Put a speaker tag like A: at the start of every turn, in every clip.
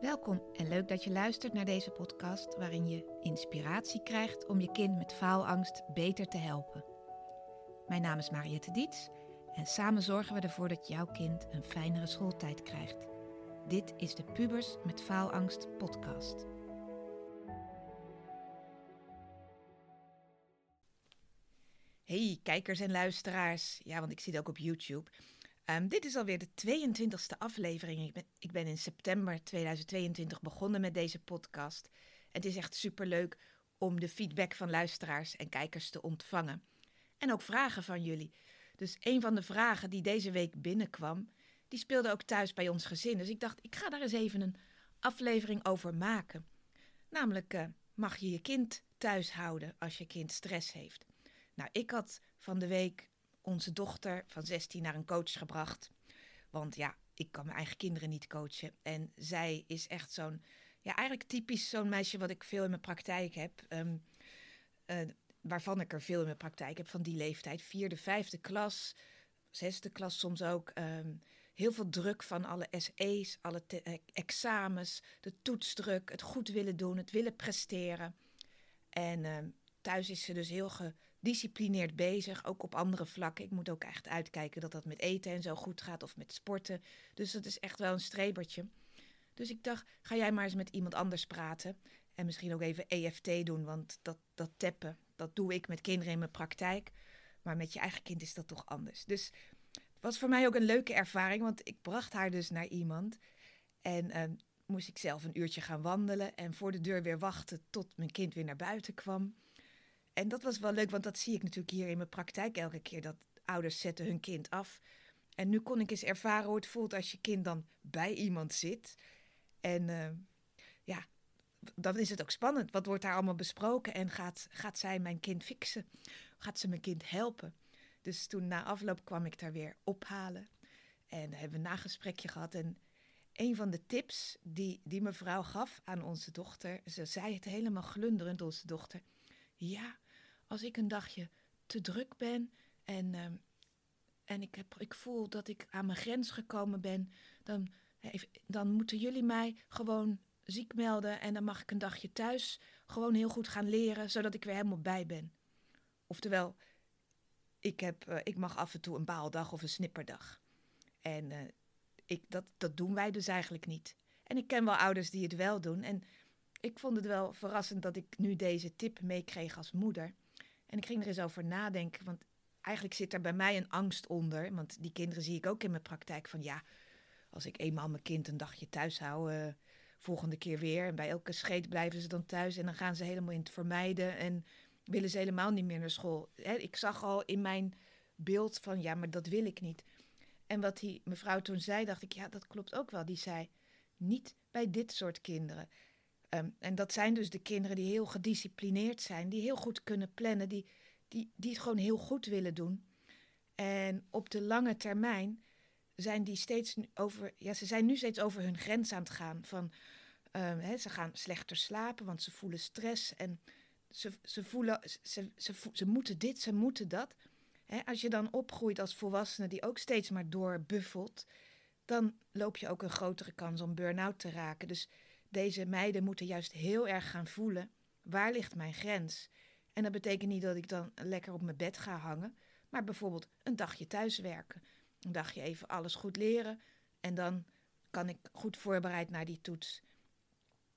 A: Welkom en leuk dat je luistert naar deze podcast waarin je inspiratie krijgt om je kind met faalangst beter te helpen. Mijn naam is Mariette Diets en samen zorgen we ervoor dat jouw kind een fijnere schooltijd krijgt. Dit is de Pubers met Faalangst podcast. Hey kijkers en luisteraars. Ja, want ik zit ook op YouTube. Um, dit is alweer de 22e aflevering. Ik ben, ik ben in september 2022 begonnen met deze podcast. Het is echt superleuk om de feedback van luisteraars en kijkers te ontvangen. En ook vragen van jullie. Dus een van de vragen die deze week binnenkwam, die speelde ook thuis bij ons gezin. Dus ik dacht, ik ga daar eens even een aflevering over maken. Namelijk, uh, mag je je kind thuis houden als je kind stress heeft? Nou, ik had van de week onze dochter van 16 naar een coach gebracht. Want ja, ik kan mijn eigen kinderen niet coachen. En zij is echt zo'n, ja, eigenlijk typisch zo'n meisje wat ik veel in mijn praktijk heb. Um, uh, waarvan ik er veel in mijn praktijk heb van die leeftijd. Vierde, vijfde klas, zesde klas soms ook. Um, heel veel druk van alle SE's, alle eh, examens, de toetsdruk, het goed willen doen, het willen presteren. En um, thuis is ze dus heel gedisciplineerd bezig, ook op andere vlakken. Ik moet ook echt uitkijken dat dat met eten en zo goed gaat of met sporten. Dus dat is echt wel een strebertje. Dus ik dacht, ga jij maar eens met iemand anders praten. En misschien ook even EFT doen, want dat, dat tappen, dat doe ik met kinderen in mijn praktijk. Maar met je eigen kind is dat toch anders. Dus het was voor mij ook een leuke ervaring, want ik bracht haar dus naar iemand. En uh, moest ik zelf een uurtje gaan wandelen en voor de deur weer wachten tot mijn kind weer naar buiten kwam. En dat was wel leuk, want dat zie ik natuurlijk hier in mijn praktijk elke keer. Dat ouders zetten hun kind af. En nu kon ik eens ervaren hoe het voelt als je kind dan bij iemand zit. En uh, ja, dan is het ook spannend. Wat wordt daar allemaal besproken? En gaat, gaat zij mijn kind fixen? Gaat ze mijn kind helpen? Dus toen na afloop kwam ik daar weer ophalen. En hebben we een nagesprekje gehad. En een van de tips die, die mevrouw gaf aan onze dochter, ze zei het helemaal glunderend, onze dochter. Ja, als ik een dagje te druk ben en, uh, en ik, heb, ik voel dat ik aan mijn grens gekomen ben, dan, dan moeten jullie mij gewoon ziek melden en dan mag ik een dagje thuis gewoon heel goed gaan leren, zodat ik weer helemaal bij ben. Oftewel, ik, heb, uh, ik mag af en toe een baaldag of een snipperdag. En uh, ik, dat, dat doen wij dus eigenlijk niet. En ik ken wel ouders die het wel doen. En ik vond het wel verrassend dat ik nu deze tip meekreeg als moeder. En ik ging er eens over nadenken, want eigenlijk zit er bij mij een angst onder. Want die kinderen zie ik ook in mijn praktijk van ja, als ik eenmaal mijn kind een dagje thuis hou, uh, volgende keer weer. En bij elke scheet blijven ze dan thuis en dan gaan ze helemaal in het vermijden en willen ze helemaal niet meer naar school. Hè, ik zag al in mijn beeld van ja, maar dat wil ik niet. En wat die mevrouw toen zei, dacht ik ja, dat klopt ook wel. Die zei niet bij dit soort kinderen. Um, en dat zijn dus de kinderen die heel gedisciplineerd zijn, die heel goed kunnen plannen, die, die, die het gewoon heel goed willen doen. En op de lange termijn zijn die steeds over, ja, ze zijn nu steeds over hun grens aan het gaan. Van, hè, ze gaan slechter slapen, want ze voelen stress en ze, ze voelen, ze, ze, ze, moeten dit, ze moeten dat. Als je dan opgroeit als volwassene die ook steeds maar doorbuffelt, dan loop je ook een grotere kans om burn-out te raken. Dus deze meiden moeten juist heel erg gaan voelen: waar ligt mijn grens? En dat betekent niet dat ik dan lekker op mijn bed ga hangen, maar bijvoorbeeld een dagje thuiswerken. Een dagje even alles goed leren en dan kan ik goed voorbereid naar die toets.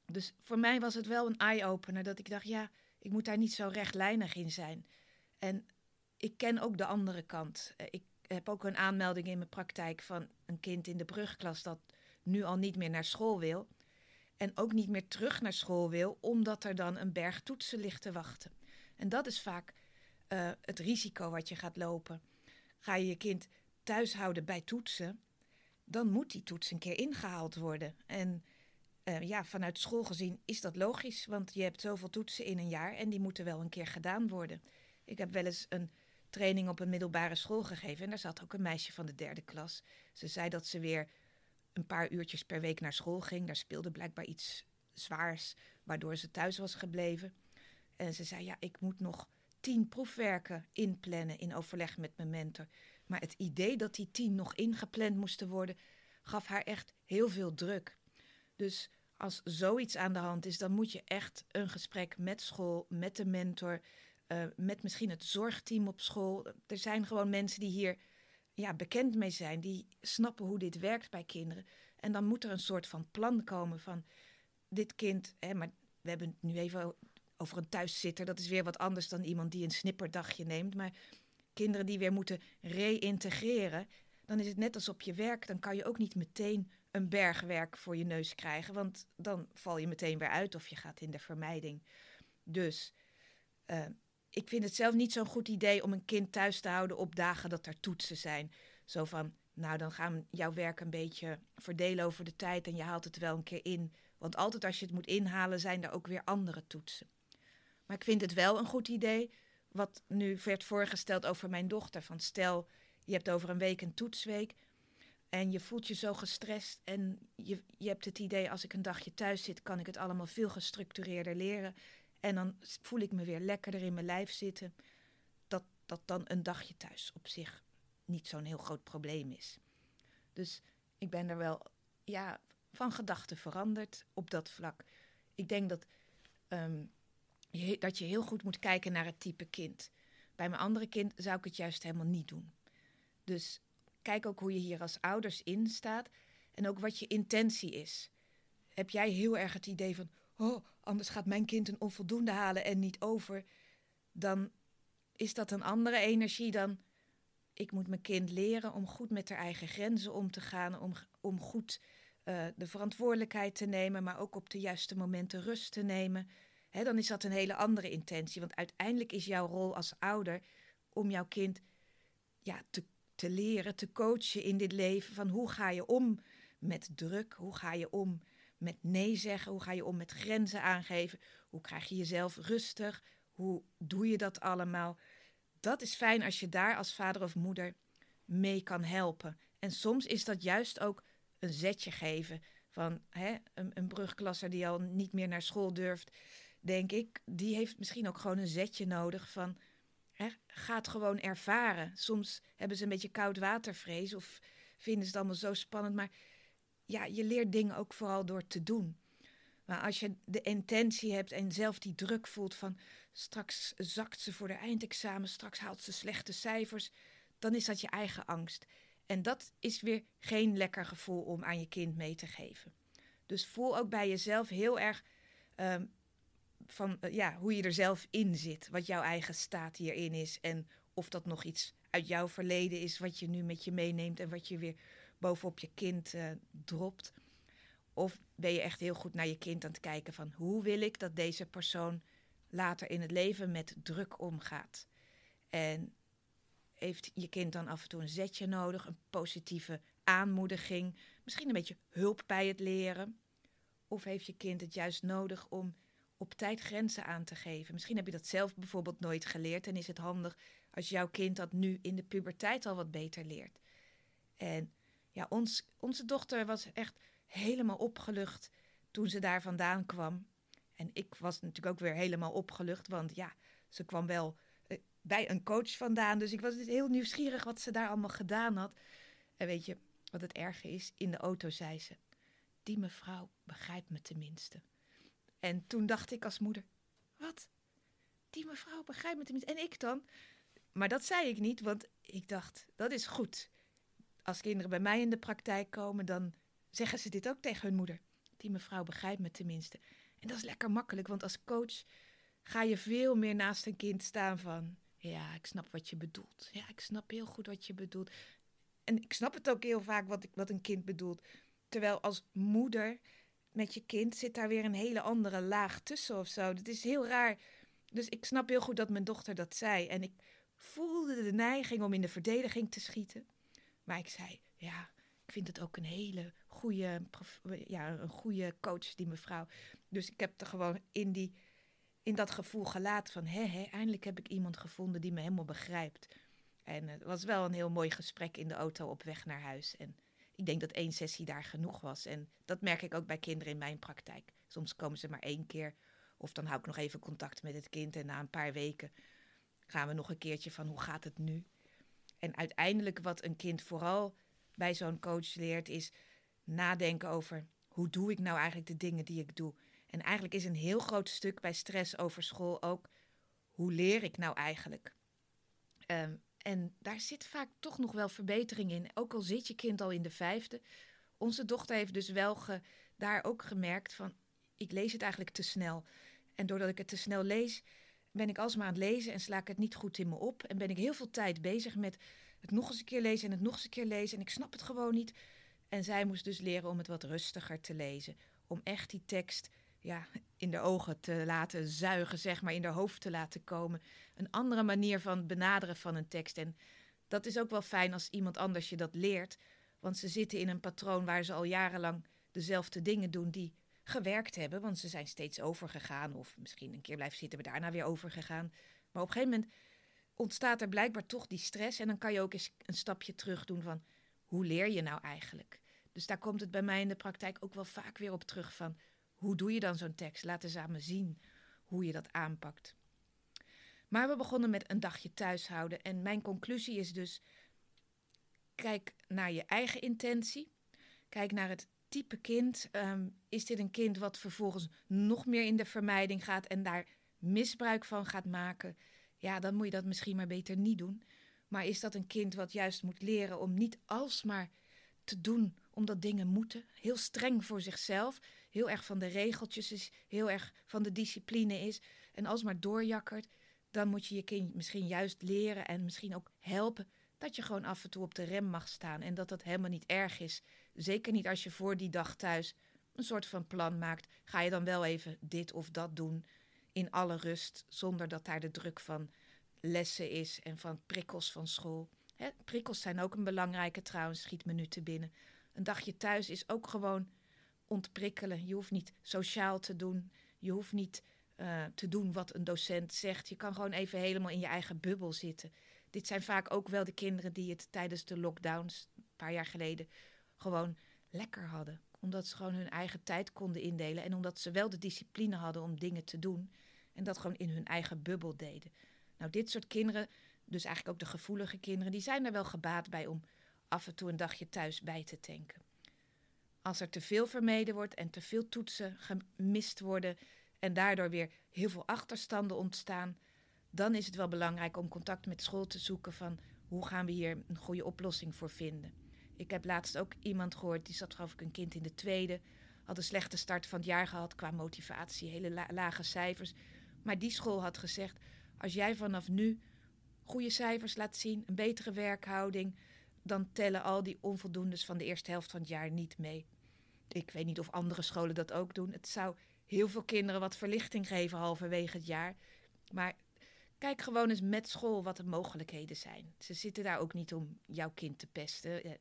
A: Dus voor mij was het wel een eye-opener dat ik dacht: ja, ik moet daar niet zo rechtlijnig in zijn. En ik ken ook de andere kant. Eh, ik heb ook een aanmelding in mijn praktijk van een kind in de brugklas dat nu al niet meer naar school wil en ook niet meer terug naar school wil, omdat er dan een berg toetsen ligt te wachten. En dat is vaak uh, het risico wat je gaat lopen. Ga je je kind thuis houden bij toetsen, dan moet die toets een keer ingehaald worden. En uh, ja, vanuit school gezien is dat logisch, want je hebt zoveel toetsen in een jaar en die moeten wel een keer gedaan worden. Ik heb wel eens een training op een middelbare school gegeven en daar zat ook een meisje van de derde klas. Ze zei dat ze weer een paar uurtjes per week naar school ging. Daar speelde blijkbaar iets zwaars, waardoor ze thuis was gebleven. En ze zei: Ja, ik moet nog tien proefwerken inplannen in overleg met mijn mentor. Maar het idee dat die tien nog ingepland moesten worden, gaf haar echt heel veel druk. Dus als zoiets aan de hand is, dan moet je echt een gesprek met school, met de mentor, uh, met misschien het zorgteam op school. Er zijn gewoon mensen die hier ja, bekend mee zijn, die snappen hoe dit werkt bij kinderen. En dan moet er een soort van plan komen van dit kind, hè, maar we hebben het nu even over een thuiszitter. Dat is weer wat anders dan iemand die een snipperdagje neemt. Maar kinderen die weer moeten reïntegreren, dan is het net als op je werk. Dan kan je ook niet meteen een bergwerk voor je neus krijgen, want dan val je meteen weer uit of je gaat in de vermijding. Dus uh, ik vind het zelf niet zo'n goed idee om een kind thuis te houden op dagen dat er toetsen zijn. Zo van, nou dan gaan we jouw werk een beetje verdelen over de tijd en je haalt het wel een keer in. Want altijd als je het moet inhalen zijn er ook weer andere toetsen. Maar ik vind het wel een goed idee wat nu werd voorgesteld over mijn dochter. Van stel, je hebt over een week een toetsweek en je voelt je zo gestrest en je, je hebt het idee als ik een dagje thuis zit, kan ik het allemaal veel gestructureerder leren. En dan voel ik me weer lekkerder in mijn lijf zitten. Dat, dat dan een dagje thuis op zich niet zo'n heel groot probleem is. Dus ik ben er wel ja, van gedachten veranderd op dat vlak. Ik denk dat, um, je, dat je heel goed moet kijken naar het type kind. Bij mijn andere kind zou ik het juist helemaal niet doen. Dus kijk ook hoe je hier als ouders in staat en ook wat je intentie is. Heb jij heel erg het idee van, oh, anders gaat mijn kind een onvoldoende halen en niet over, dan is dat een andere energie dan ik moet mijn kind leren om goed met haar eigen grenzen om te gaan, om, om goed uh, de verantwoordelijkheid te nemen, maar ook op de juiste momenten rust te nemen. Dan is dat een hele andere intentie. Want uiteindelijk is jouw rol als ouder om jouw kind ja, te, te leren, te coachen in dit leven. Van hoe ga je om met druk? Hoe ga je om met nee zeggen? Hoe ga je om met grenzen aangeven? Hoe krijg je jezelf rustig? Hoe doe je dat allemaal? Dat is fijn als je daar als vader of moeder mee kan helpen. En soms is dat juist ook een zetje geven van hè, een, een brugklasser die al niet meer naar school durft, denk ik, die heeft misschien ook gewoon een zetje nodig van hè, ga het gewoon ervaren. Soms hebben ze een beetje koud watervrees of vinden ze het allemaal zo spannend, maar ja, je leert dingen ook vooral door te doen. Maar als je de intentie hebt en zelf die druk voelt van straks zakt ze voor de eindexamen, straks haalt ze slechte cijfers, dan is dat je eigen angst. En dat is weer geen lekker gevoel om aan je kind mee te geven. Dus voel ook bij jezelf heel erg um, van uh, ja, hoe je er zelf in zit, wat jouw eigen staat hierin is en of dat nog iets uit jouw verleden is wat je nu met je meeneemt en wat je weer bovenop je kind uh, dropt. Of ben je echt heel goed naar je kind aan het kijken van hoe wil ik dat deze persoon later in het leven met druk omgaat. En heeft je kind dan af en toe een zetje nodig, een positieve aanmoediging, misschien een beetje hulp bij het leren? Of heeft je kind het juist nodig om op tijd grenzen aan te geven? Misschien heb je dat zelf bijvoorbeeld nooit geleerd en is het handig als jouw kind dat nu in de puberteit al wat beter leert. En ja, ons, onze dochter was echt helemaal opgelucht toen ze daar vandaan kwam. En ik was natuurlijk ook weer helemaal opgelucht, want ja, ze kwam wel eh, bij een coach vandaan. Dus ik was dus heel nieuwsgierig wat ze daar allemaal gedaan had. En weet je wat het erge is? In de auto zei ze: Die mevrouw begrijpt me tenminste. En toen dacht ik als moeder: Wat? Die mevrouw begrijpt me tenminste. En ik dan? Maar dat zei ik niet, want ik dacht: Dat is goed. Als kinderen bij mij in de praktijk komen, dan zeggen ze dit ook tegen hun moeder. Die mevrouw begrijpt me tenminste. En dat is lekker makkelijk, want als coach ga je veel meer naast een kind staan van... Ja, ik snap wat je bedoelt. Ja, ik snap heel goed wat je bedoelt. En ik snap het ook heel vaak wat, ik, wat een kind bedoelt. Terwijl als moeder met je kind zit daar weer een hele andere laag tussen of zo. Dat is heel raar. Dus ik snap heel goed dat mijn dochter dat zei. En ik voelde de neiging om in de verdediging te schieten. Maar ik zei, ja, ik vind het ook een hele goede, ja, een goede coach, die mevrouw. Dus ik heb er gewoon in, die, in dat gevoel gelaten van, hé, hé, eindelijk heb ik iemand gevonden die me helemaal begrijpt. En het was wel een heel mooi gesprek in de auto op weg naar huis. En ik denk dat één sessie daar genoeg was. En dat merk ik ook bij kinderen in mijn praktijk. Soms komen ze maar één keer. Of dan hou ik nog even contact met het kind. En na een paar weken gaan we nog een keertje van hoe gaat het nu? En uiteindelijk wat een kind vooral bij zo'n coach leert is nadenken over hoe doe ik nou eigenlijk de dingen die ik doe? En eigenlijk is een heel groot stuk bij stress over school ook, hoe leer ik nou eigenlijk? Ehm, en daar zit vaak toch nog wel verbetering in. Ook al zit je kind al in de vijfde. Onze dochter heeft dus wel ge, daar ook gemerkt van, ik lees het eigenlijk te snel. En doordat ik het te snel lees, ben ik alsmaar aan het lezen en sla ik het niet goed in me op. En ben ik heel veel tijd bezig met het nog eens een keer lezen en het nog eens een keer lezen. En ik snap het gewoon niet. En zij moest dus leren om het wat rustiger te lezen. Om echt die tekst ja, in de ogen te laten zuigen, zeg maar, in haar hoofd te laten komen. Een andere manier van benaderen van een tekst. En dat is ook wel fijn als iemand anders je dat leert. Want ze zitten in een patroon waar ze al jarenlang dezelfde dingen doen die gewerkt hebben. Want ze zijn steeds overgegaan. Of misschien een keer blijven zitten, we daarna weer overgegaan. Maar op een gegeven moment ontstaat er blijkbaar toch die stress. En dan kan je ook eens een stapje terug doen van hoe leer je nou eigenlijk? Dus daar komt het bij mij in de praktijk ook wel vaak weer op terug van hoe doe je dan zo'n tekst? Aan me zien hoe je dat aanpakt. Maar we begonnen met een dagje thuishouden. En mijn conclusie is dus: kijk naar je eigen intentie. Kijk naar het type kind. Ehm, is dit een kind wat vervolgens nog meer in de vermijding gaat en daar misbruik van gaat maken? Ja, dan moet je dat misschien maar beter niet doen. Maar is dat een kind wat juist moet leren om niet alsmaar te doen omdat dingen moeten? Heel streng voor zichzelf, heel erg van de regeltjes is, heel erg van de discipline is en alsmaar doorjakkert. Dan moet je je kind misschien juist leren en misschien ook helpen dat je gewoon af en toe op de rem mag staan en dat dat helemaal niet erg is. Zeker niet als je voor die dag thuis een soort van plan maakt. Ga je dan wel even dit of dat doen in alle rust, zonder dat daar de druk van lessen is en van prikkels van school. Hè, prikkels zijn ook een belangrijke trouwens, schiet me nu te binnen. Een dagje thuis is ook gewoon ontprikkelen. Je hoeft niet sociaal te doen. Je hoeft niet uh, te doen wat een docent zegt. Je kan gewoon even helemaal in je eigen bubbel zitten. Dit zijn vaak ook wel de kinderen die het tijdens de lockdowns, een paar jaar geleden, gewoon lekker hadden. Omdat ze gewoon hun eigen tijd konden indelen en omdat ze wel de discipline hadden om dingen te doen en dat gewoon in hun eigen bubbel deden. Nou, dit soort kinderen, dus eigenlijk ook de gevoelige kinderen, die zijn er wel gebaat bij om af en toe een dagje thuis bij te tanken. Als er te veel vermeden wordt en te veel toetsen gemist worden en daardoor weer heel veel achterstanden ontstaan, dan is het wel belangrijk om contact met school te zoeken van hoe gaan we hier een goede oplossing voor vinden. Ik heb laatst ook iemand gehoord, die zat geloof ik een kind in de tweede, had een slechte start van het jaar gehad qua motivatie, hele lage cijfers. Maar die school had gezegd, als jij vanaf nu goede cijfers laat zien, een betere werkhouding, dan tellen al die onvoldoendes van de eerste helft van het jaar niet mee. Ik weet niet of andere scholen dat ook doen. Het zou heel veel kinderen wat verlichting geven halverwege het jaar. Maar kijk gewoon eens met school wat de mogelijkheden zijn. Ze zitten daar ook niet om jouw kind te pesten.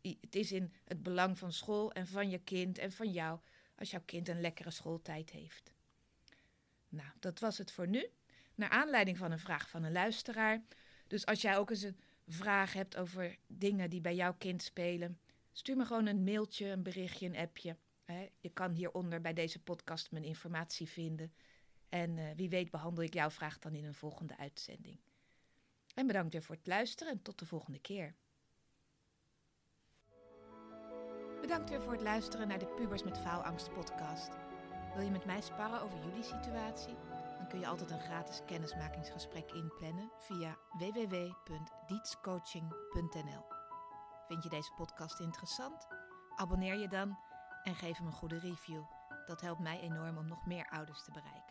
A: Het is in het belang van school en van je kind en van jou als jouw kind een lekkere schooltijd heeft. Nou, dat was het voor nu. Naar aanleiding van een vraag van een luisteraar. Dus als jij ook eens een vraag hebt over dingen die bij jouw kind spelen, stuur me gewoon een mailtje, een berichtje, een appje. Je kan hieronder bij deze podcast mijn informatie vinden. En uh, wie weet behandel ik jouw vraag dan in een volgende uitzending. En bedankt weer voor het luisteren en tot de volgende keer. Bedankt weer voor het luisteren naar de Pubers met Faalangst podcast. Wil je met mij sparren over jullie situatie? Dan kun je altijd een gratis kennismakingsgesprek inplannen via www.dietscoaching.nl. Vind je deze podcast interessant? Abonneer je dan en geef hem een goede review. Dat helpt mij enorm om nog meer ouders te bereiken.